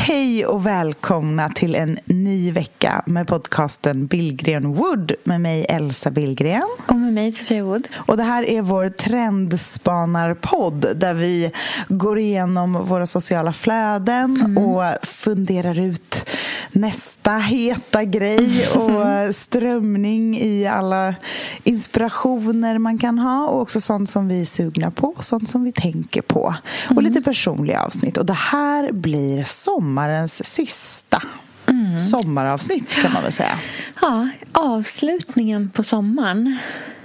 Hej och välkomna till en ny vecka med podcasten Billgren Wood med mig Elsa Billgren. Och med mig Sofia Wood. Och det här är vår trendspanarpodd där vi går igenom våra sociala flöden mm. och funderar ut nästa heta grej och strömning i alla inspirationer man kan ha och också sånt som vi är sugna på och sånt som vi tänker på. Och mm. lite personliga avsnitt. Och det här blir sommarens sista mm. sommaravsnitt kan man väl säga. Ja, avslutningen på sommaren.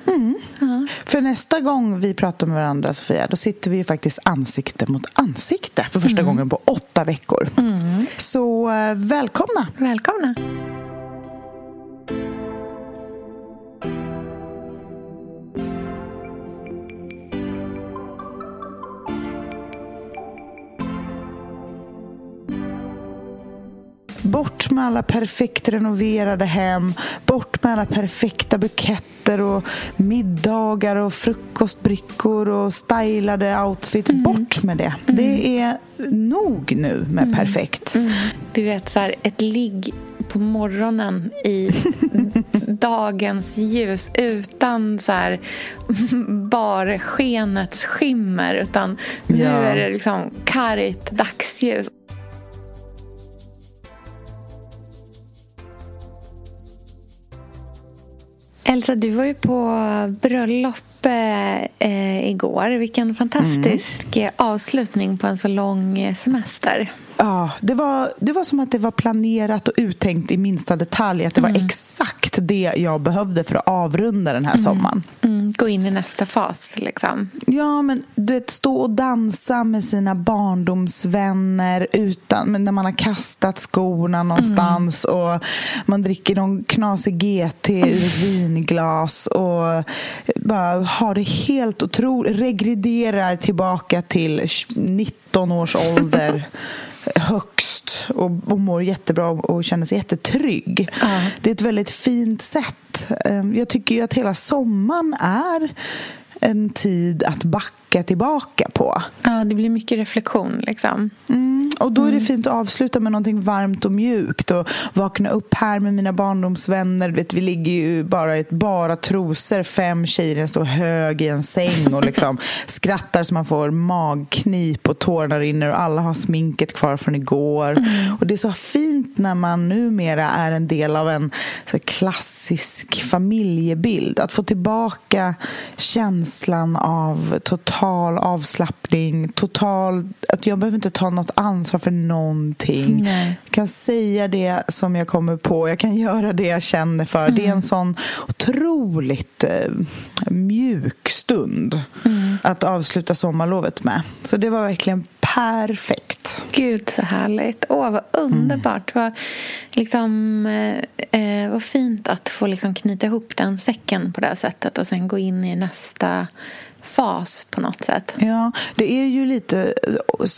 Mm. Ja. För nästa gång vi pratar med varandra, Sofia, då sitter vi ju faktiskt ansikte mot ansikte för första mm. gången på åtta veckor. Mm. Så äh, välkomna! Välkomna! Bort med alla perfekt renoverade hem, bort med alla perfekta buketter och middagar och frukostbrickor och stylade outfits. Mm. Bort med det. Mm. Det är nog nu med mm. perfekt. Mm. Du vet, så här, ett ligg på morgonen i dagens ljus utan så här barskenets skimmer utan nu ja. är det liksom kargt dagsljus. Elsa, du var ju på bröllop eh, igår. Vilken fantastisk mm. avslutning på en så lång semester. Ja, det var, det var som att det var planerat och uttänkt i minsta detalj. Att det mm. var exakt det jag behövde för att avrunda den här mm. sommaren. Mm. Gå in i nästa fas, liksom. Ja, men du vet, stå och dansa med sina barndomsvänner utan, men när man har kastat skorna någonstans mm. och man dricker någon knasig GT ur vinglas och bara har det helt otroligt, regrederar tillbaka till 19 års ålder högst och, och mår jättebra och känner sig jättetrygg. Uh. Det är ett väldigt fint sätt. Ehm, jag tycker ju att hela sommaren är en tid att backa tillbaka på. Ja, det blir mycket reflektion liksom. Mm, och då är det mm. fint att avsluta med någonting varmt och mjukt och vakna upp här med mina barndomsvänner. Vet, vi ligger ju bara i ett bara trosor, fem tjejer står hög i en säng och liksom skrattar så man får magknip och tårarna rinner och alla har sminket kvar från igår. Mm. Och det är så fint när man numera är en del av en så klassisk familjebild. Att få tillbaka känslan av total avslappning, total... Att jag behöver inte ta något ansvar för någonting. Nej. Jag kan säga det som jag kommer på, jag kan göra det jag känner för. Mm. Det är en mm. sån otroligt eh, mjuk stund mm. att avsluta sommarlovet med. Så det var verkligen perfekt. Gud, så härligt. Åh, vad underbart. Mm. Vad, liksom, eh, eh, vad fint att få liksom knyta ihop den säcken på det här sättet och sen gå in i nästa fas på något sätt. Ja, det är ju lite...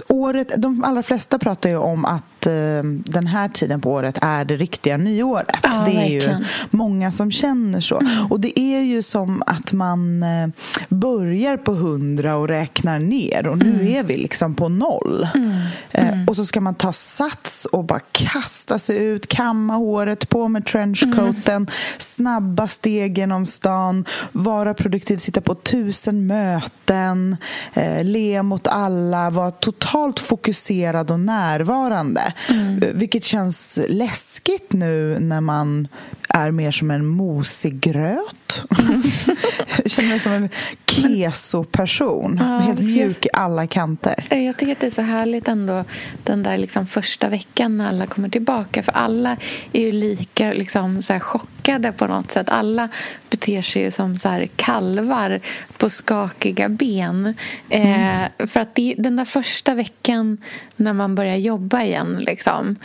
Året, de allra flesta pratar ju om att eh, den här tiden på året är det riktiga nyåret. Ja, det är verkligen. ju många som känner så. Mm. Och det är ju som att man eh, börjar på hundra och räknar ner och nu mm. är vi liksom på noll. Mm. Eh, mm. och så ska man ta sats och bara kasta sig ut, kamma håret, på med trenchcoaten, mm. snabba steg genom stan, vara produktiv, sitta på tusen möten, eh, le mot alla, vara totalt fokuserad och närvarande. Mm. Eh, vilket känns läskigt nu när man är mer som en mosig gröt. Jag känner mig som en keso-person. Ja, Helt mjuk i alla kanter. Jag tycker att det är så härligt ändå den där liksom första veckan när alla kommer tillbaka. För alla är ju lika liksom så chockade på något sätt. Alla beter sig ju som så här kalvar på skakiga ben. Eh, för att det, den där första veckan när man börjar jobba igen liksom.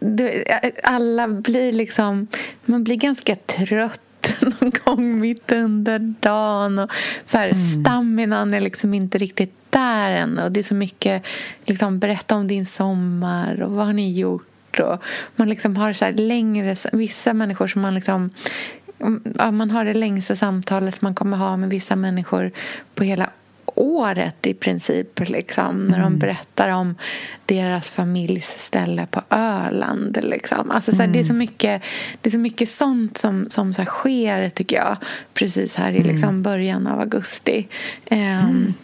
Det, alla blir liksom... Man blir ganska trött någon gång mitt under dagen. Och så här, Staminan är liksom inte riktigt där än. Och det är så mycket, liksom, berätta om din sommar och vad har ni gjort? Och man liksom har så här längre, vissa människor som man liksom ja, man har det längsta samtalet man kommer ha med vissa människor på hela året i princip. Liksom, när de berättar om deras familjs ställe på Öland. Liksom. Alltså, så här, det, är så mycket, det är så mycket sånt som, som så här, sker, tycker jag precis här i liksom, början av augusti. Ehm,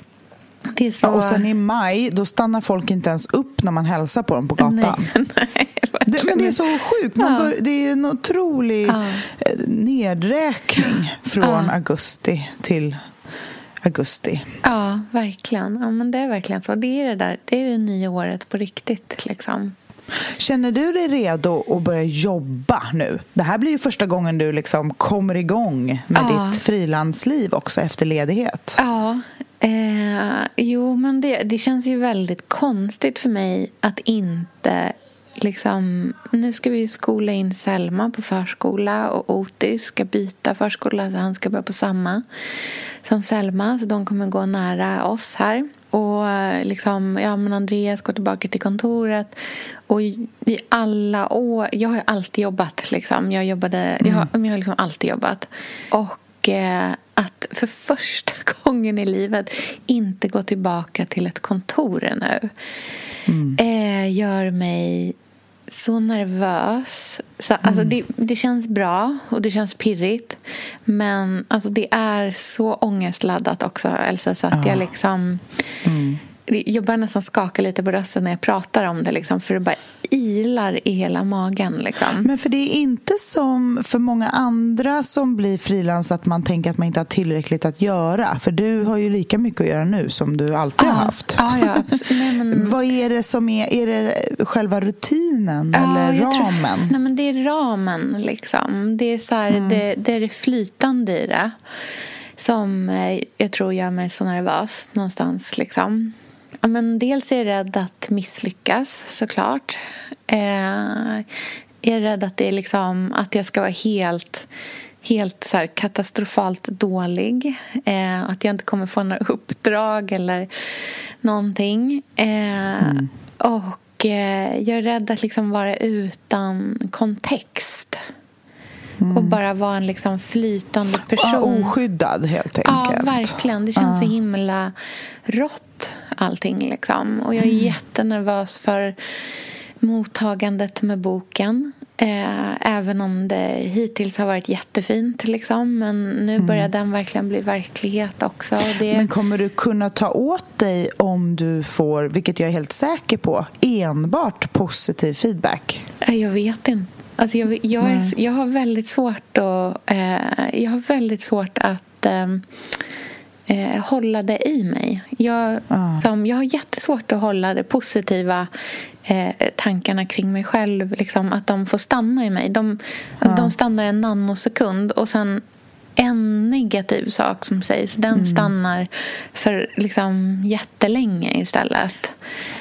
det är så... Ja, och sen i maj, då stannar folk inte ens upp när man hälsar på dem på gatan. Nej, nej, Det, men det är så sjukt. Man Ja. det är en otrolig Ja. eh, nedräkning från augusti till augusti. Ja, verkligen. Ja, men det är verkligen så. Det är det där. Det är det nya året på riktigt. Liksom. Känner du dig redo att börja jobba nu? Det här blir ju första gången du liksom kommer igång med Ja. ditt frilansliv också efter ledighet. Ja, eh, jo, men det, det känns ju väldigt konstigt för mig att inte liksom... Nu ska vi ju skola in Selma på förskola och Otis ska byta förskola så han ska börja på samma som Selma. Så de kommer gå nära oss här. Och eh, liksom, ja, men Andreas går tillbaka till kontoret. Och i alla år... Jag har alltid jobbat. Liksom. Jag, jobbade, jag har, jag har liksom alltid jobbat. Och eh, att för första gången i livet inte gå tillbaka till ett kontor nu eh, gör mig så nervös. Så, alltså, det, det känns bra och det känns pirrigt. Men alltså, det är så ångestladdat också, Elsa, så att jag liksom... Jag börjar nästan skaka lite på rösten när jag pratar om det liksom, för det bara ilar i hela magen. Liksom. Men för det är inte som för många andra som blir frilans att man tänker att man inte har tillräckligt att göra. För du har ju lika mycket att göra nu som du alltid har haft. Ja, ja, nej, men... Vad är det som är, är det själva rutinen Ja, eller jag tror- ramen? nej, men det är ramen, liksom. Det är, så här, det, det är det flytande i det som eh, jag tror gör mig så nervös någonstans. Liksom. Ja, men dels är jag rädd att misslyckas, såklart. Eh, jag är rädd att, det är liksom, att jag ska vara helt helt så här katastrofalt dålig. Eh, att jag inte kommer få några uppdrag eller någonting. Eh, Och eh, jag är rädd att liksom vara utan kontext. Och bara vara en liksom flytande person. Ja, oskyddad helt Ja, enkelt. verkligen. Det känns så himla rått allting liksom. Och jag är jättenervös för mottagandet med boken. Eh, även om det hittills har varit jättefint liksom. Men nu börjar den verkligen bli verklighet också. Det... Men kommer du kunna ta åt dig om du får, vilket jag är helt säker på, enbart positiv feedback? Nej, Jag vet inte. Alltså jag, jag, är, jag har väldigt svårt att, eh, jag har väldigt svårt att eh, eh, hålla det i mig. Jag, Ah. som, jag har jättesvårt att hålla de positiva eh, tankarna kring mig själv. Liksom, att de får stanna i mig. De, alltså, de stannar en nanosekund och sen en negativ sak som sägs den stannar för liksom, jättelänge istället.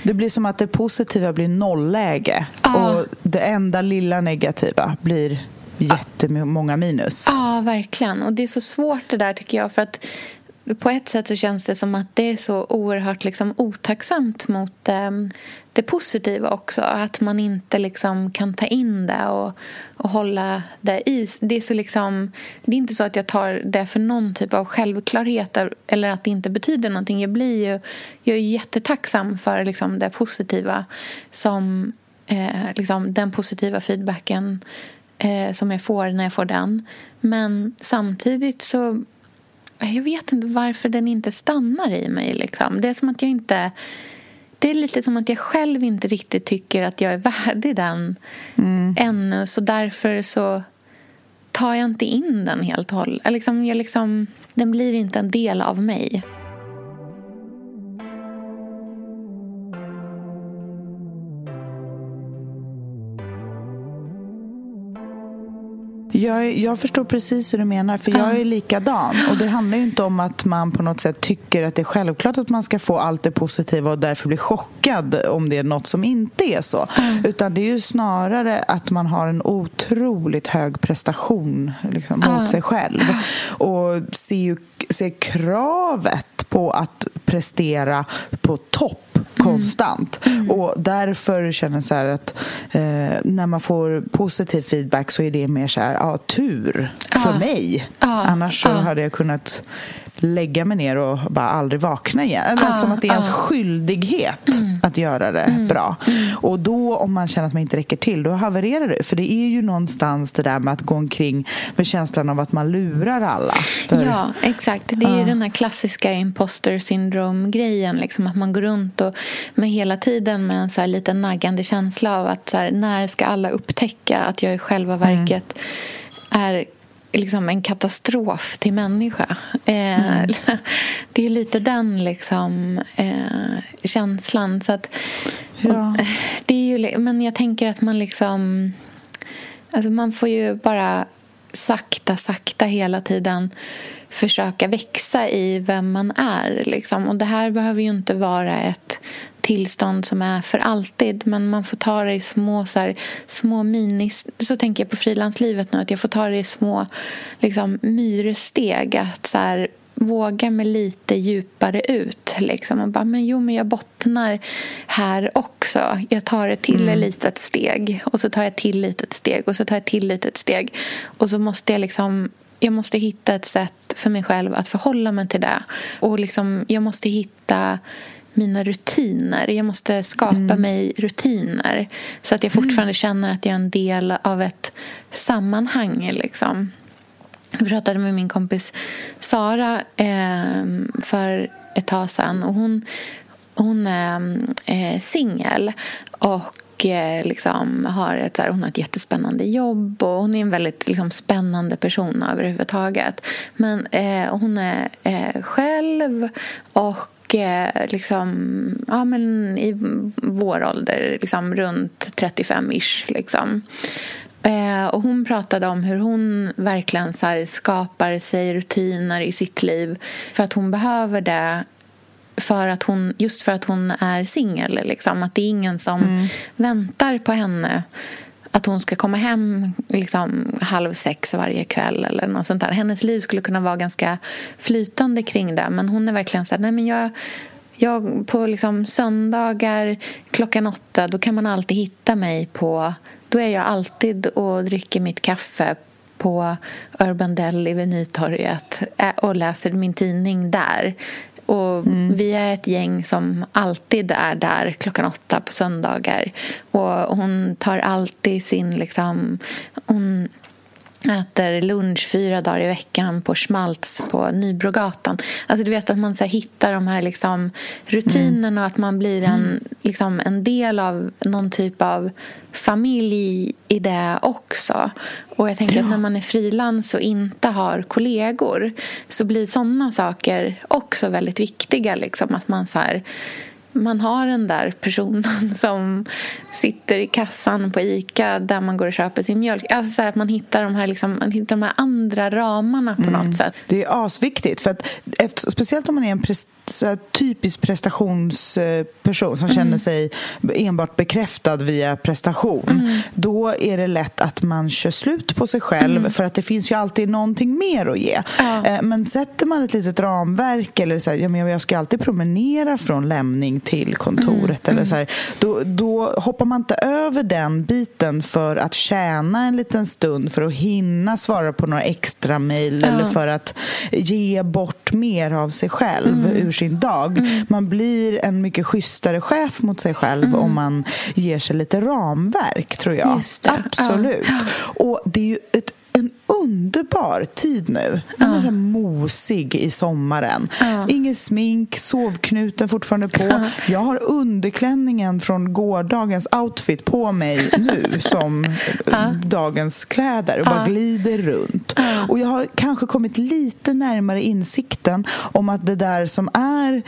Det blir som att det positiva blir nollläge Ja. och det enda lilla negativa blir jättemånga minus. Ja, verkligen. Och det är så svårt det där tycker jag. För att på ett sätt så känns det som att det är så oerhört liksom otacksamt mot eh, det positiva också. Att man inte liksom kan ta in det och, och hålla det i. Det är, så liksom, det är inte så att jag tar det för någon typ av självklarhet eller att det inte betyder någonting. Jag blir ju jag är jättetacksam för liksom det positiva som eh, liksom den positiva feedbacken eh, som jag får när jag får den. Men samtidigt så... Jag vet inte varför den inte stannar i mig. Liksom. Det är som att jag inte... Det är lite som att jag själv inte riktigt tycker att jag är värdig den ännu. Så därför så tar jag inte in den helt och hållet. Liksom, jag liksom, den blir inte en del av mig. Jag, jag förstår precis hur du menar, för jag är likadan. Och Det handlar ju inte om att man på något sätt tycker att det är självklart att man ska få allt det positiva och därför blir chockad om det är något som inte är så. Mm. Utan det är ju snarare att man har en otroligt hög prestation liksom, mot mm. sig själv. Och ser, ju, ser kravet på att prestera på topp konstant. Mm. Och därför känner jag så att eh, när man får positiv feedback så är det mer så här, ja, tur för ja. mig. Ja. Annars så ja. hade jag kunnat lägga mig ner och bara aldrig vakna igen. Ah, som att det är ens ah. skyldighet mm. att göra det mm. bra. Mm. Och då om man känner att man inte räcker till, då havererar det. För det är ju någonstans det där med att gå omkring med känslan av att man lurar alla. För, ja, exakt. Det är ah. den här klassiska imposter syndrome-grejen. Liksom, att man går runt och med hela tiden med en så här liten naggande känsla av att så här, när ska alla upptäcka att jag i själva verket mm. är liksom en katastrof till människa. Eh, mm. Det är lite den liksom, eh, känslan. Så att, ja. det är ju, men jag tänker att man liksom... Alltså man får ju bara sakta, sakta hela tiden försöka växa i vem man är. Liksom. Och Det här behöver ju inte vara ett tillstånd som är för alltid men man får ta det i små, så här, små minis... Så tänker jag på frilanslivet nu, att jag får ta det i små liksom, myrsteg. Att så här, våga mig lite djupare ut. Liksom. Och bara, men jo, men jag bottnar här också. Jag tar ett till mm. litet steg och så tar jag till litet steg och så tar jag till litet steg. Och så måste jag liksom jag måste hitta ett sätt för mig själv att förhålla mig till det. Och liksom, jag måste hitta mina rutiner. Jag måste skapa mm. mig rutiner så att jag fortfarande mm. känner att jag är en del av ett sammanhang. Liksom. Jag pratade med min kompis Sara eh, för ett tag sedan. Och hon, hon är eh, singel och och liksom har ett, hon har ett jättespännande jobb och hon är en väldigt liksom, spännande person överhuvudtaget. Men eh, hon är eh, själv och Eh, liksom, ja, men i vår ålder, liksom runt 35-ish. Liksom. Eh, och hon pratade om hur hon verkligen så skapar sig rutiner i sitt liv för att hon behöver det för att hon, just för att hon är singel. Liksom. Att det är ingen som mm. väntar på henne att hon ska komma hem liksom, halv sex varje kväll eller något sånt där. Hennes liv skulle kunna vara ganska flytande kring det men hon är verkligen så här, nej men jag jag, på liksom söndagar klockan åtta då kan man alltid hitta mig på... Då är jag alltid och dricker mitt kaffe på Urban Deli vid Nytorget och läser min tidning där. Och mm. Vi är ett gäng som alltid är där klockan åtta på söndagar. Och hon tar alltid sin... Liksom, hon äter lunch fyra dagar i veckan på Schmaltz på Nybrogatan. Alltså du vet att man så hittar de här liksom, rutinerna mm. och att man blir en, mm. liksom, en del av någon typ av familj i det också. Och jag tänker ja. att när man är frilans och inte har kollegor så blir sådana saker också väldigt viktiga. Liksom, att man så här, man har den där personen som sitter i kassan på Ica där man går och köper sin mjölk. Alltså så att man hittar de här, liksom, man hittar de här andra ramarna på mm. något sätt. Det är asviktigt. För att, efter, speciellt om man är en pres, typisk prestationsperson som mm. känner sig enbart bekräftad via prestation. Mm. Då är det lätt att man kör slut på sig själv mm. för att det finns ju alltid någonting mer att ge. Ja. Eh, men sätter man ett litet ramverk eller så här, jag ska alltid promenera från lämning till kontoret. Mm, eller så här, då, då hoppar man inte över den biten för att tjäna en liten stund för att hinna svara på några extra mejl ja. eller för att ge bort mer av sig själv mm. ur sin dag. Mm. Man blir en mycket schysstare chef mot sig själv mm. om man ger sig lite ramverk, tror jag. Absolut. Ja. Och det är ju ett en underbar tid nu. Den är så mosig i sommaren. Inget smink, sovknuten fortfarande på. Jag har underklänningen från gårdagens outfit på mig nu som dagens kläder och bara glider runt. Och jag har kanske kommit lite närmare insikten om att det där som är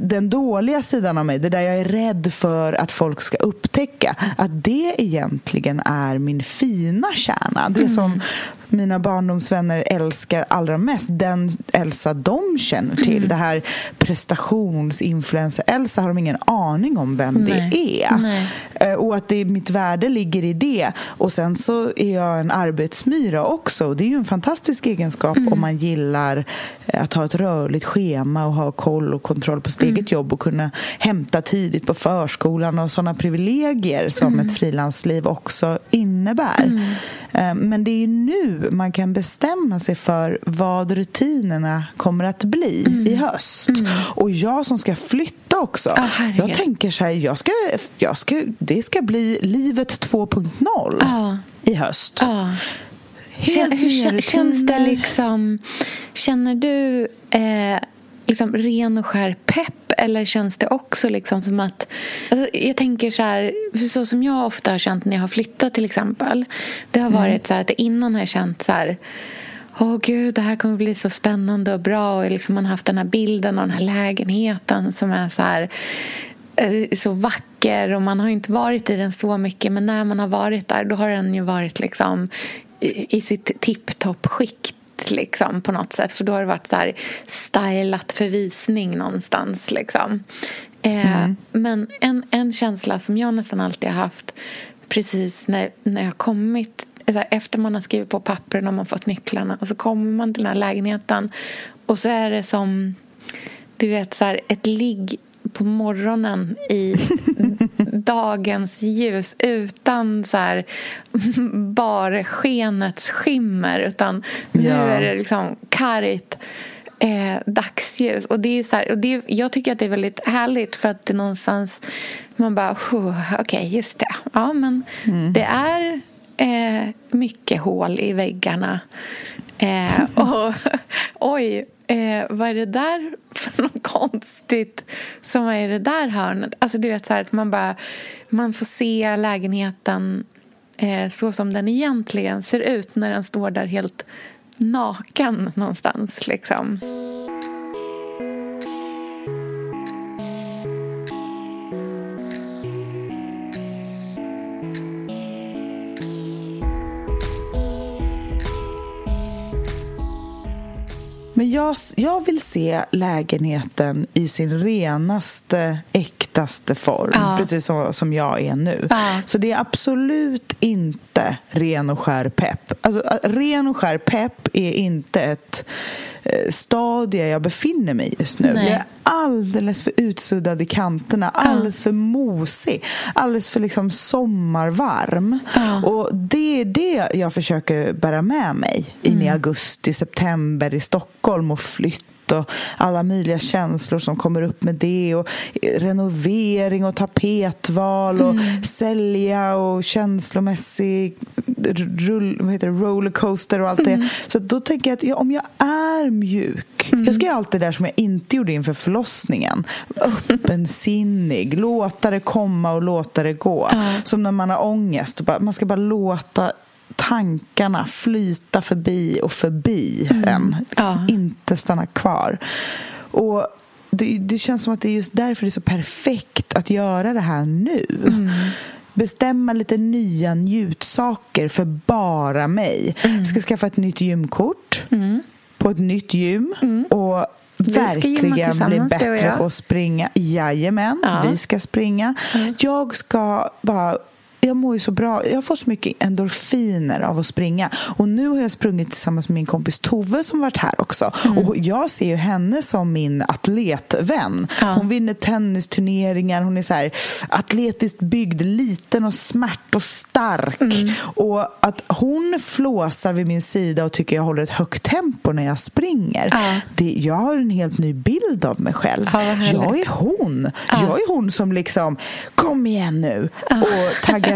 den dåliga sidan av mig, det där jag är rädd för att folk ska upptäcka, att det egentligen är min fina kärna. Det som mina barndomsvänner älskar allra mest. Den Elsa de känner till. Mm. Det här prestationsinfluencer-Elsa har de ingen aning om vem Nej. det är. Nej. Eh, Och att det, mitt värde ligger i det. Och sen så är jag en arbetsmyra också. Det är ju en fantastisk egenskap Mm. om man gillar eh, att ha ett rörligt schema och ha koll och kontroll på sitt Mm. eget jobb och kunna hämta tidigt på förskolan och sådana privilegier som Mm. ett frilansliv också innebär. Eh, Men det är nu man kan bestämma sig för vad rutinerna kommer att bli Mm. i höst. Och jag som ska flytta också. Herregud. jag tänker så här, jag ska, jag ska, det ska bli livet 2.0 Ja. i höst. Ja. Helt hur kä- känns det liksom... Känner du eh, liksom ren och skär pepp eller känns det också liksom som att... Alltså, jag tänker så här, så som jag ofta har känt när jag har flyttat till exempel. Det har varit så här att innan har jag känt så här... Åh gud, det här kommer bli så spännande och bra. Och liksom man har haft den här bilden av den här lägenheten som är så här eh, så vacker och man har inte varit i den så mycket men när man har varit där då har den ju varit liksom i, sitt tipptopp liksom på något sätt för då har det varit så här stylat för visning någonstans liksom. Eh, Men en, en känsla som jag nästan alltid har haft precis när, när jag kommit här, efter man har skrivit på pappren och man fått nycklarna och så kommer man till den här lägenheten och så är det som du vet så här, ett ligg på morgonen i dagens ljus utan så här bara skenets skimmer utan nu Ja. är det liksom kargt eh, dagsljus. Och det är så här, och det, jag tycker att det är väldigt härligt för att det någonstans man bara "Huh, okej just det. Ja men det är eh, mycket hål i väggarna. Eh, och oj Eh, vad är det där för något konstigt som är i det där hörnet? Alltså du vet så här att man bara man får se lägenheten eh, så som den egentligen ser ut när den står där helt naken någonstans liksom. Men jag, jag vill se lägenheten i sin renaste, äktaste form. Ja. Precis så, som jag är nu. Ja. Så det är absolut inte ren och skär pepp. Alltså, ren och skär pepp är inte ett eh, stadie jag befinner mig just nu. Nej. Alldeles för utsuddad i kanterna, alldeles för mosig, alldeles för liksom sommarvarm. Och det är det jag försöker bära med mig in i augusti, september i Stockholm och flytt och alla möjliga känslor som kommer upp med det och renovering och tapetval och sälja och känslomässig rull, vad heter det, rollercoaster och allt det. Så att då tänker jag att ja, om jag är mjuk jag ska göra allt det där som jag inte gjorde inför förlossningen. Öppensinnig, låta det komma och låta det gå. Som när man har ångest, man ska bara låta tankarna flyta förbi och förbi en. Liksom Ja. Inte stanna kvar. Och det, det känns som att det är just därför det är så perfekt att göra det här nu. Bestämma lite nya njutsaker för bara mig. Jag ska skaffa ett nytt gymkort på ett nytt gym. Och ska gymma verkligen bli och bättre på att springa. Jajamän, Ja. vi ska springa. Jag ska bara jag mår ju så bra. Jag får så mycket endorfiner av att springa. Och nu har jag sprungit tillsammans med min kompis Tove som varit här också. Och jag ser ju henne som min atletvän. Ja. Hon vinner tennisturneringar. Hon är så här atletiskt byggd, liten och smärt och stark. Och att hon flåsar vid min sida och tycker jag håller ett högt tempo när jag springer. Ja. Det, jag har en helt ny bild av mig själv. Ja, jag är hon. Jag är hon som liksom, kom igen nu. Och taggar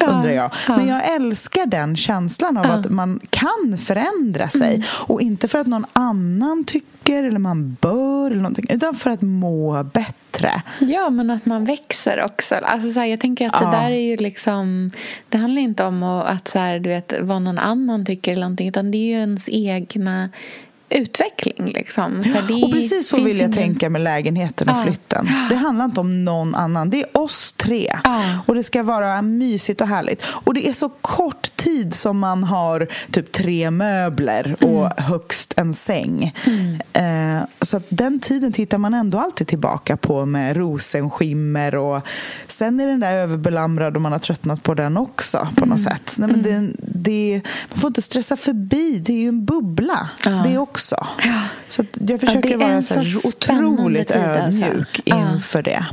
Ja, undrar jag. Men jag älskar den känslan av att man kan förändra sig. Mm. Och inte för att någon annan tycker eller man bör, eller någonting, utan för att må bättre. Ja, men att man växer också. Alltså, så här, jag tänker att det där är ju liksom... Det handlar inte om att så här, du vet, vad någon annan tycker eller någonting, utan det är ju ens egna utveckling. Liksom. Så det och precis så vill jag ingen... tänka med lägenheten och ja. flytten. Det handlar inte om någon annan. Det är oss tre. Ja. Och det ska vara mysigt och härligt. Och det är så kort tid som man har typ tre möbler och mm. högst en säng. Mm. Eh, så att den tiden tittar man ändå alltid tillbaka på med rosenskimmer. Och sen är den där överbelamrad och man har tröttnat på den också på något mm. sätt. Nej, men mm. det, det, man får inte stressa förbi. Det är ju en bubbla. Ja. Det är också. Ja. Så jag försöker ja, vara så, så otroligt alltså. ödmjuk alltså. inför det.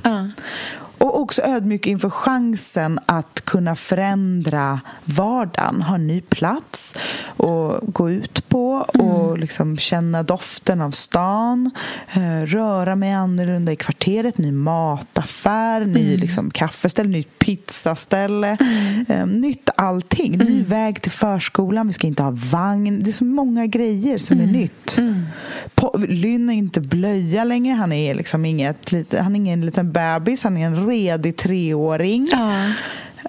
Och också ödmjuk inför chansen att kunna förändra vardagen. Ha en ny plats att gå ut på och mm. liksom känna doften av stan. Eh, röra mig annorlunda i kvarteret. Ny mataffär, mm. ny liksom, kaffeställe, nytt pizzaställe. Mm. Eh, nytt allting. Ny mm. väg till förskolan. Vi ska inte ha vagn. Det är så många grejer som är mm. nytt. Mm. Lynn är inte blöja längre. Han är, liksom inget, han är ingen liten bebis. Han är en redig treåring. Ja.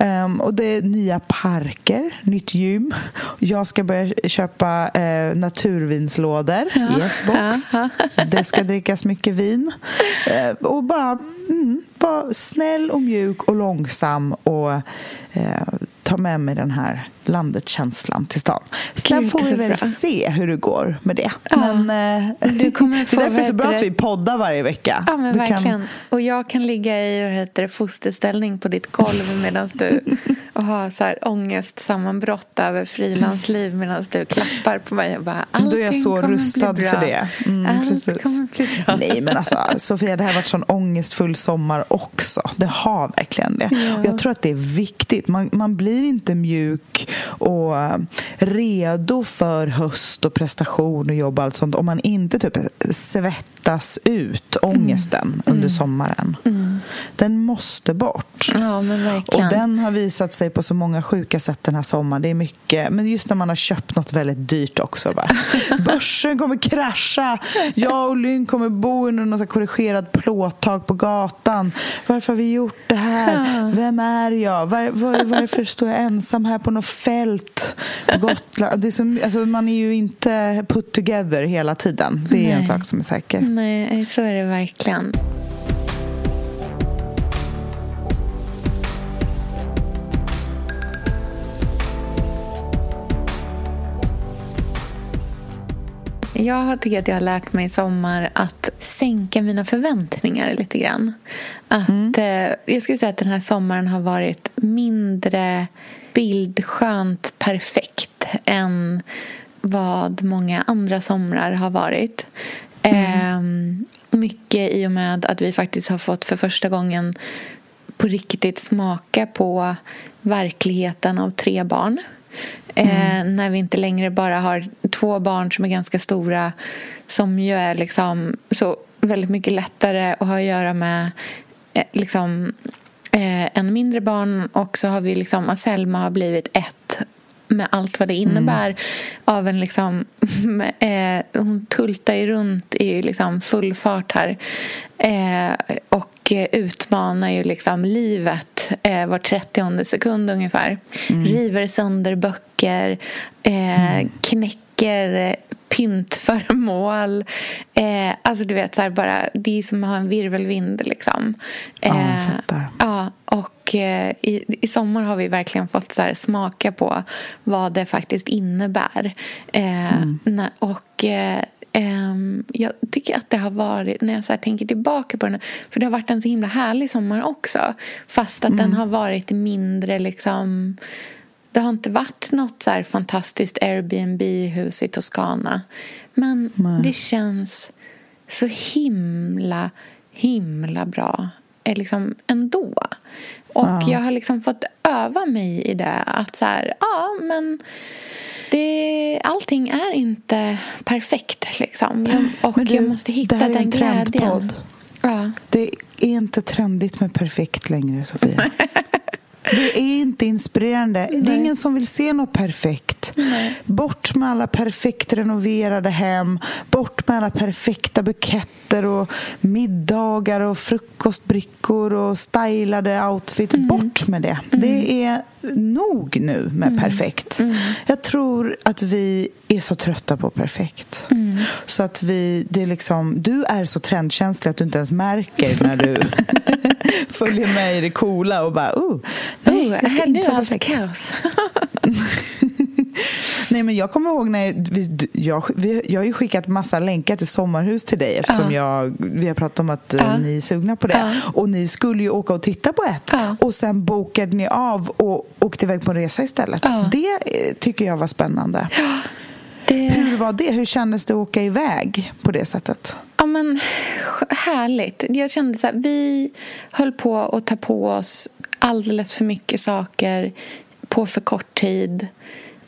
Um, och det är nya parker, nytt gym. Jag ska börja köpa uh, naturvinslådor. Ja. Yes, box. Ja. det ska drickas mycket vin. Uh, och bara mm, vara snäll och mjuk och långsam och uh, ta med mig den här landet-känslan till stan. Sen får vi väl bra. se hur det går med det. Ja, men, eh, du kommer få, det är därför det är så bra att vi poddar varje vecka. Ja, men verkligen. Kan... Och jag kan ligga i heter det, fosterställning på ditt golv medan du och ha så här ångestsammanbrott över frilansliv medan du klappar på mig och bara Allting Då är jag så rustad för det. Mm, Allt precis. kommer bli bra. Nej men alltså Sofia, det här har varit en ångestfull sommar också. Det har verkligen det. Ja. Och jag tror att det är viktigt. Man, man blir inte mjuk och redo för höst och prestation och jobb och allt sånt om man inte typ svettas ut ångesten mm. under mm. sommaren. Mm. Den måste bort. Ja, men verkligen. Och den har visat sig på så många sjuka sätt den här sommaren. Det är mycket, men just när man har köpt något väldigt dyrt också. Va? Börsen kommer krascha. Jag och Lynn kommer bo under något korrigerad plåttak på gatan. Varför har vi gjort det här? Vem är jag? Var, var, varför står jag ensam här på något fält på Gotland? Det är som, alltså, man är ju inte put together hela tiden. Det är Nej. en sak som är säker. Nej, så är det verkligen. Jag tycker att jag har lärt mig i sommar att sänka mina förväntningar lite grann. Att, mm. eh, jag skulle säga att den här sommaren har varit mindre bildskönt perfekt än vad många andra somrar har varit. Mm. Eh, mycket i och med att vi faktiskt har fått för första gången på riktigt smaka på verkligheten av tre barn. Mm. Eh, när vi inte längre bara har två barn som är ganska stora som ju är liksom så väldigt mycket lättare att ha att göra med eh, liksom, eh, en mindre barn och så har vi liksom att Selma har blivit ett med allt vad det innebär mm. av en liksom eh, hon tultar ju runt i liksom full fart här eh, och utmanar ju liksom livet eh, var trettionde sekund ungefär mm. river sönder böcker eh, mm. knäcker pyntföremål. Eh, alltså du vet, så här, bara, det är som att ha en virvelvind. Liksom. Eh, ja, jag fattar. Ja, och eh, i, i sommar har vi verkligen fått så här, smaka på vad det faktiskt innebär. Eh, mm. Och eh, jag tycker att det har varit, när jag så tänker tillbaka på den för det har varit en så himla härlig sommar också. Fast att mm. den har varit mindre liksom det har inte varit något så fantastiskt Airbnb-hus i Toscana. Men Nej. det känns så himla, himla bra liksom ändå. Och ja. jag har liksom fått öva mig i det. Att så här, ja men det, allting är inte perfekt liksom. Jag, och du, jag måste hitta den glädjen. Ja. Det är inte trendigt med perfekt längre, Sofia. Det är inte inspirerande. Nej. Det är ingen som vill se något perfekt. Nej. Bort med alla perfekt renoverade hem. Bort med alla perfekta buketter och middagar och frukostbrickor och stylade outfits. Mm. Bort med det. Mm. Det är nog nu med mm. perfekt. Mm. Jag tror att vi är så trötta på perfekt. Mm. Så att vi, det är liksom, du är så trendkänslig att du inte ens märker när du följer med i det coola och bara, oh, nej, oh, jag ska inte vara perfekt. kaos. Nej, men jag kommer ihåg när vi, jag, vi, jag har ju skickat massa länkar till sommarhus till dig eftersom uh. jag, vi har pratat om att uh. ni är sugna på det. Uh. Och ni skulle ju åka och titta på ett och sen bokade ni av och åkte iväg på en resa istället. Det eh, tycker jag var spännande. Det... Hur var det? Hur kändes det att åka iväg på det sättet? Ja, men härligt. Jag kände så här, vi höll på att ta på oss alldeles för mycket saker på för kort tid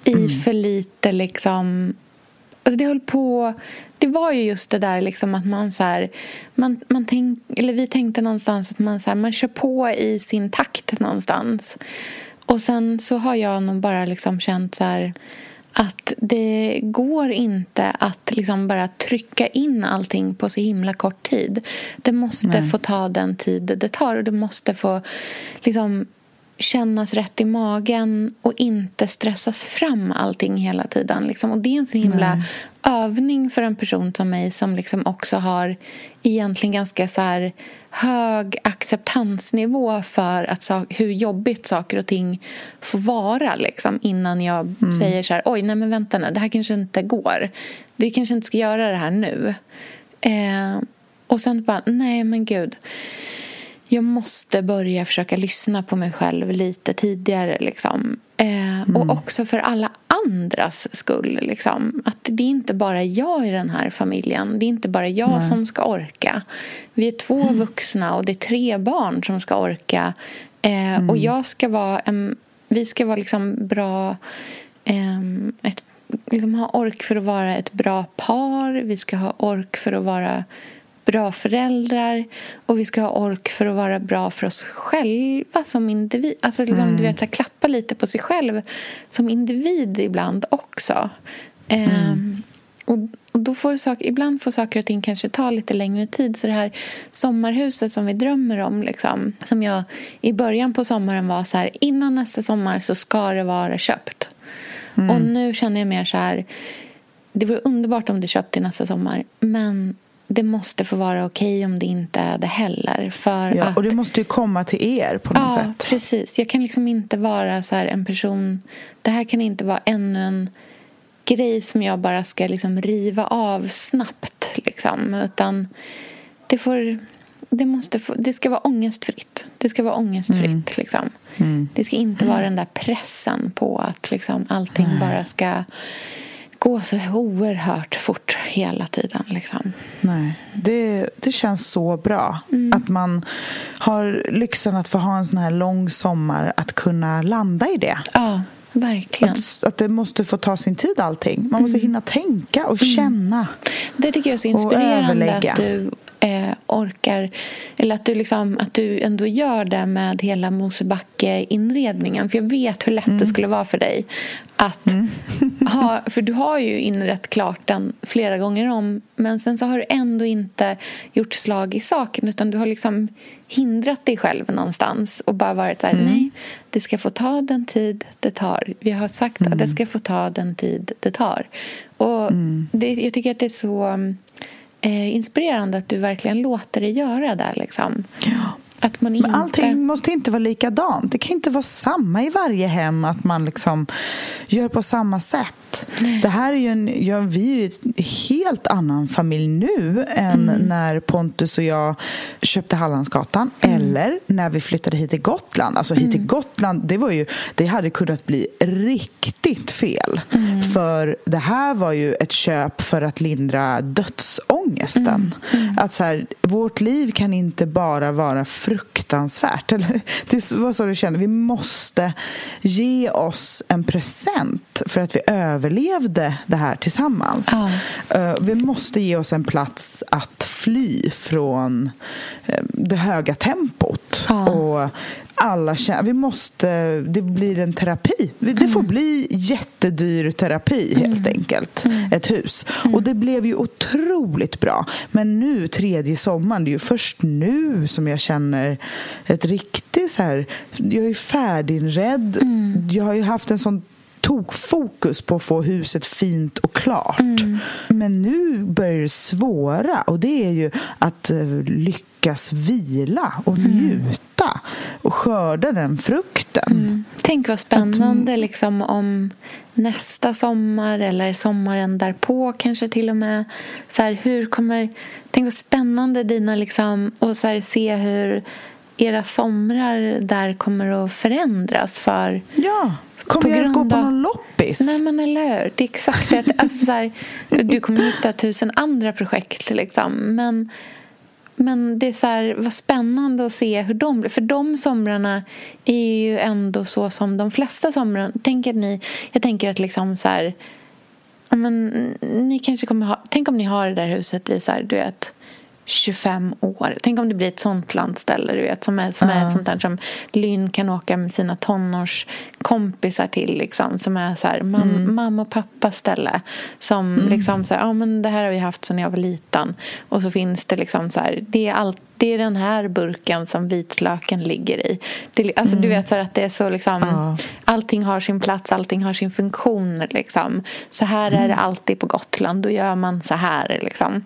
i mm. för lite liksom... Alltså det höll på... Det var ju just det där liksom att man så här, man, man tänk, eller vi tänkte någonstans att man, så här, man kör på i sin takt någonstans. Och sen så har jag nog bara liksom känt så här att det går inte att liksom bara trycka in allting på så himla kort tid. Det måste Nej. få ta den tid det tar och det måste få liksom kännas rätt i magen och inte stressas fram allting hela tiden. Liksom. Och det är en så himla Nej. övning för en person som mig som liksom också har egentligen ganska så här hög acceptansnivå för att hur jobbigt saker och ting får vara liksom, innan jag mm. säger så här, oj, nej men vänta nu, det här kanske inte går. Vi kanske inte ska göra det här nu. Eh, och sen bara, nej men gud jag måste börja försöka lyssna på mig själv lite tidigare. Liksom. Eh, mm. Och också för alla andras skull. Liksom. Att det är inte bara jag i den här familjen. Det är inte bara jag Nej. som ska orka. Vi är två mm. vuxna och det är tre barn som ska orka. Eh, mm. Och jag ska vara en, vi ska vara liksom bra... Eh, ett, liksom ha ork för att vara ett bra par. Vi ska ha ork för att vara bra föräldrar och vi ska ha ork för att vara bra för oss själva som individ. Alltså liksom, mm. du vet, så här, klappa lite på sig själv som individ ibland också. Mm. Ehm, och, och, då får sak, ibland får saker och ting kanske ta lite längre tid. Så det här sommarhuset som vi drömmer om, liksom, som jag i början på sommaren var så här, innan nästa sommar så ska det vara köpt. Mm. Och nu känner jag mer så här, det vore underbart om det köpt till nästa sommar, men det måste få vara okej om det inte är det heller. För ja, att, och det måste ju komma till er på något ja, sätt. precis. Jag kan liksom inte vara så en person... Det här kan inte vara ännu en grej som jag bara ska liksom riva av snabbt. Liksom. Utan det, får, det, måste få, det ska vara ångestfritt. Det ska vara ångestfritt. Mm. Liksom. Det ska inte vara den där pressen på att liksom allting bara ska gå så oerhört fort hela tiden. Liksom. Nej, det, det känns så bra. Mm. Att man har lyxen att få ha en sån här lång sommar att kunna landa i det. Ja, verkligen. Att, att det måste få ta sin tid allting. Man måste hinna tänka och känna. Det tycker jag är så inspirerande att du eh, orkar eller att du, liksom, att du ändå gör det med hela Mosebacke-inredningen. För jag vet hur lätt Mm. det skulle vara för dig att ha, för du har ju inrett klart den flera gånger om men sen så har du ändå inte gjort slag i saken utan du har liksom hindrat dig själv någonstans och bara varit så här, nej, det ska få ta den tid det tar. Vi har sagt att det ska få ta den tid det tar. Och det, jag tycker att det är så eh, inspirerande att du verkligen låter det göra det. Liksom. Att man inte... Men allting måste inte vara likadant. Det kan inte vara samma i varje hem, att man liksom gör på samma sätt. Det här är ju en, ja, vi är en helt annan familj nu än Mm. när Pontus och jag köpte Hallandsgatan Mm. eller när vi flyttade hit till Gotland. Alltså hit till Gotland, det var ju, det hade kunnat bli riktigt fel. Mm. För det här var ju ett köp för att lindra dödsångesten. Mm. Att så här, vårt liv kan inte bara vara fruktansvärt. Eller, det var så du kände. Vi måste ge oss en present för att vi överlevde det här tillsammans. Ja. Eh, Vi måste ge oss en plats att fly från eh, det höga tempot. Ja. Och alla känner, vi måste, det blir en terapi. Det Mm. får bli jättedyr terapi helt enkelt. Mm. Ett hus. Och det blev ju otroligt bra. Men nu tredje sommaren, det är ju först nu som jag känner ett riktigt så här, jag är ju färdiginredd. Mm. Jag har ju haft en sån tokfokus på att få huset fint och klart. Mm. Men nu börjar det svåra och det är ju att eh, lyckas vila och Mm. njuta och skörda den frukten. Tänk vad spännande liksom, om nästa sommar eller sommaren därpå kanske till och med. Så här, hur kommer, tänk vad spännande dina liksom, och så här, se hur era somrar där kommer att förändras för Ja, kommer jag ens gå på av- någon loppis? Nej men eller hur? Det är exakt det. Alltså, så här, du kommer hitta tusen andra projekt liksom. Men, men det är så här, vad spännande att se hur de blir. För de somrarna är ju ändå så som de flesta somrarna. Tänker ni, jag tänker att liksom så här, men, ni kanske kommer ha, tänk om ni har det där huset i så här, du vet 25 år. Tänk om det blir ett sånt landställe du vet, som är, som är ett sånt där som Lynn kan åka med sina tonårskompisar till. Liksom, som är så här, mam, mamma och pappas ställe. Som liksom så här, ja, men det här har vi haft sedan jag var liten. Och så finns det liksom så här, det är allt det är den här burken som vitlöken ligger i. Det, alltså, Du vet så att det är så liksom Ja. Allting har sin plats, allting har sin funktion liksom. Så här är det alltid på Gotland, då gör man så här liksom.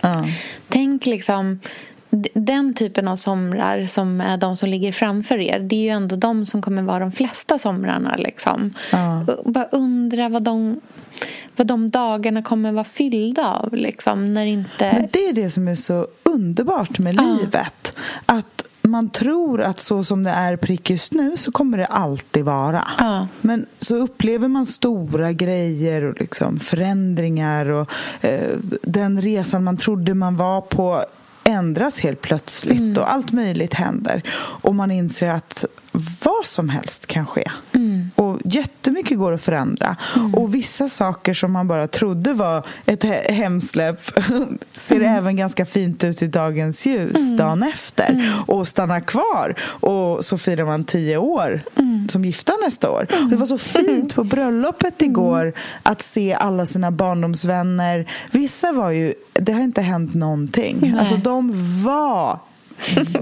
Ja. Tänk liksom den typen av somrar som är de som ligger framför er det är ju ändå de som kommer vara de flesta somrarna. Liksom. Ja. Bara undra vad de, vad de dagarna kommer vara fyllda av. Liksom, när inte... Men det är det som är så underbart med Ja. livet. Att man tror att så som det är prick just nu så kommer det alltid vara. Ja. Men så upplever man stora grejer och liksom förändringar och eh, den resan man trodde man var på ändras helt plötsligt Mm. och allt möjligt händer. Och man inser att vad som helst kan ske. Mm. Jättemycket går att förändra. Och vissa saker som man bara trodde var ett he- hemsläpp ser Mm. även ganska fint ut i dagens ljus dagen efter. Mm. Och stannar kvar. Och så firar man tio år Mm. som gifta nästa år. Och det var så fint på bröllopet Mm. igår att se alla sina barndomsvänner. Vissa var ju, det har inte hänt någonting. Alltså de var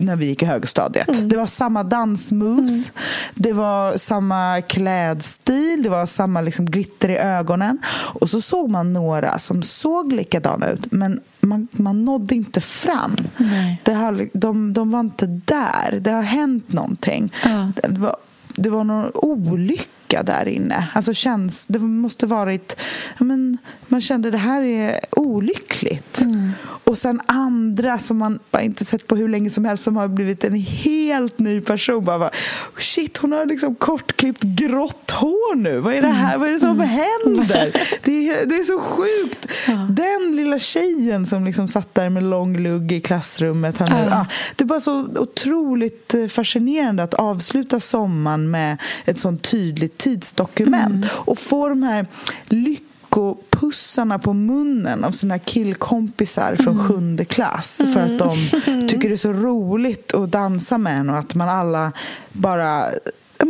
när vi gick i högstadiet. Mm. Det var samma dansmoves, det var samma klädstil, det var samma liksom glitter i ögonen. Och så såg man några som såg likadana ut, men man, man nådde inte fram. Nej. Det har, de, de var inte där. Det har hänt någonting. Ja. Det, var, det var någon olycka sjuka där inne. Alltså känns, det måste varit... Ja, men, man kände det här är olyckligt. Mm. Och sen andra som man bara inte sett på hur länge som helst som har blivit en helt ny person. Bara, Shit, hon har liksom kortklippt grått hår nu. Vad är det här? Vad är det som händer? Det är, det är så sjukt. Den lilla tjejen som liksom satt där med lång lugg i klassrummet. Han, Ja. ah, det är bara så otroligt eh, fascinerande att avsluta sommaren med ett sånt tydligt tidsdokument och få de här lyckopussarna på munnen av sina killkompisar från sjunde klass för att de tycker det är så roligt att dansa med en och att man alla bara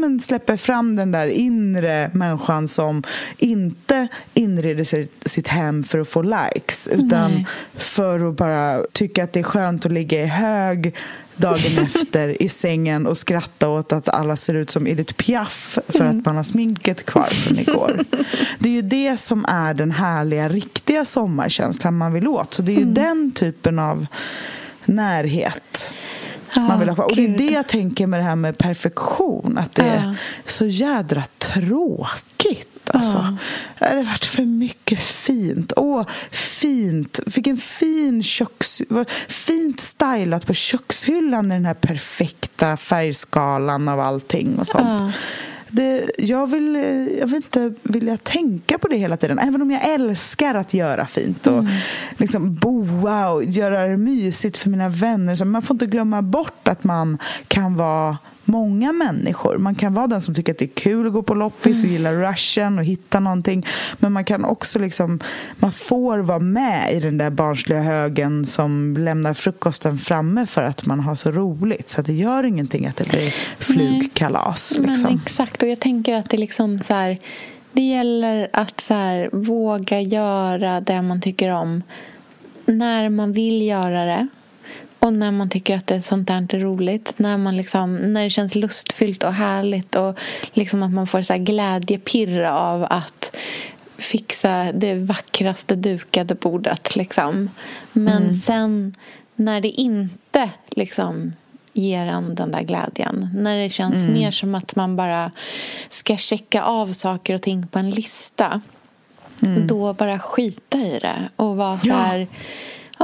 men släpper fram den där inre människan som inte inreder sitt, sitt hem för att få likes utan Nej. för att bara tycka att det är skönt att ligga i hög dagen efter i sängen och skratta åt att alla ser ut som Edith Piaf för att man har sminket kvar från igår. Det är ju det som är den härliga, riktiga sommarkänslan man vill åt. Så det är ju den typen av närhet man vill ha kvar. Och det är det jag tänker med det här med perfektion. Att det är Ja. så jädra tråkigt. Alltså. Det har varit för mycket fint. Åh, fint. Vilken fin köks... Fint stylat på kökshyllan i den här perfekta färgskalan av allting och sånt. Det, jag, vill, jag vill inte vilja tänka på det hela tiden. Även om jag älskar att göra fint och liksom boa och göra det mysigt för mina vänner. Så man får inte glömma bort att man kan vara många människor. Man kan vara den som tycker att det är kul att gå på loppis och gillar rushen och hitta någonting. Men man kan också liksom, man får vara med i den där barnsliga högen som lämnar frukosten framme för att man har så roligt. Så det gör ingenting att det blir flugkalas. Liksom. Men exakt, och jag tänker att det liksom så här, det gäller att så här, våga göra det man tycker om när man vill göra det och när man tycker att det är sånt där är roligt. När, man liksom, när det känns lustfyllt och härligt och liksom att man får så här glädjepirr av att fixa det vackraste dukade bordet. Liksom. Men sen när det inte liksom ger en den där glädjen. När det känns mer som att man bara ska checka av saker och ting på en lista. Då bara skita i det och vara så Ja.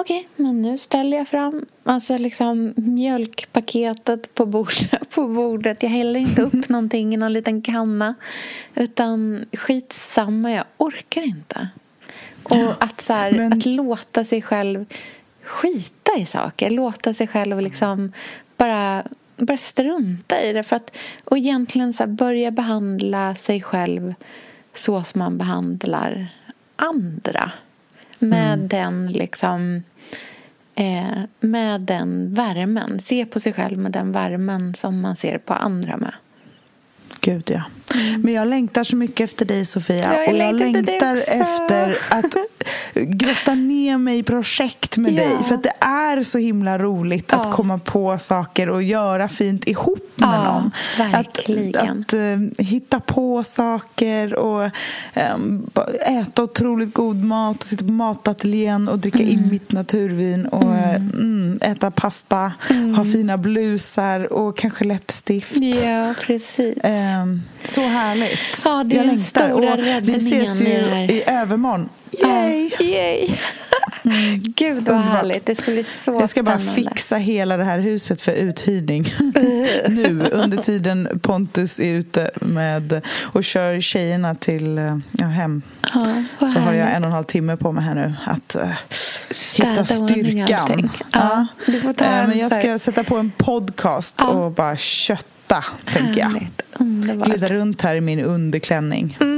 Okej, men nu ställer jag fram alltså liksom mjölkpaketet på bordet, på bordet. Jag häller inte upp någonting i någon liten kanna. Utan skitsamma, jag orkar inte. Och att, så här, men- att låta sig själv skita i saker. Låta sig själv liksom bara, bara strunta i det. För att, och egentligen så här, börja behandla sig själv så som man behandlar andra. Med den liksom eh, med den värmen. Se på sig själv med den värmen som man ser på andra med. Gud, ja. Men jag längtar så mycket efter dig, Sofia. Ja, jag och jag längtar efter att grotta ner mig i projekt med Ja. dig. För att det är så himla roligt att Ja. komma på saker och göra fint ihop med någon. verkligen. Att, att eh, hitta på saker och ba- äta otroligt god mat och sitta på matateljén och dricka Mm. in mitt naturvin och eh, mm, äta pasta, Mm. ha fina blusar och kanske läppstift. Ja, precis. Ehm, så härligt. Ja, det är jag den längtar. stora Och vi ses ju här. i övermorgon. Yay! Ja, yay. Gud vad Underbart. härligt. Det ska bli så Jag ska bara spännande. fixa hela det här huset för uthyrning nu under tiden Pontus är ute med och kör tjejerna till eh, ja, hem. Ja, Så har jag härligt. en och en halv timme på mig här nu att Städa hitta styrkan. Ja, du får ta en Men jag ska sätta på en podcast och bara kötta, tänker jag. Glida runt här i min underklänning. Mm,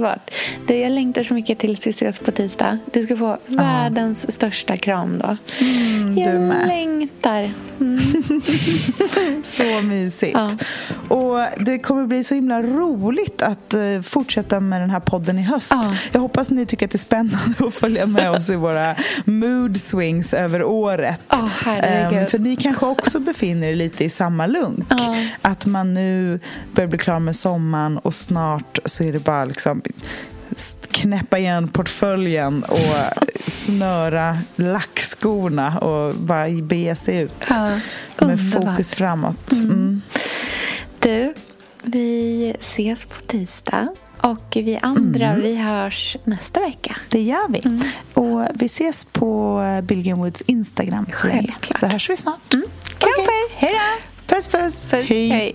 underbart. Du, jag längtar så mycket tills vi ses på tisdag. Du ska få världens största kram då. Mm, du jag med. längtar. Så mysigt. Ja. Och det kommer bli så himla roligt att eh, fortsätta med den här podden i höst. Ja. Jag hoppas ni tycker att det är spännande att följa med oss i våra mood swings över året. Herregud. Ehm, för ni kanske också befinner er lite i samma lunk. Ja. Att man nu börjar bli klar med sommaren och snart så är det bara liksom knäppa igen portföljen och snöra lackskorna och bara bege sig ut. Ja, med fokus framåt. Mm. Du, Vi ses på tisdag. Och vi andra, Mm. vi hörs nästa vecka. Det gör vi. Och vi ses på Bill Woods Instagram så länge. Så hörs vi snart. Kram på er! Hej då! Puss, puss. Puss, hej.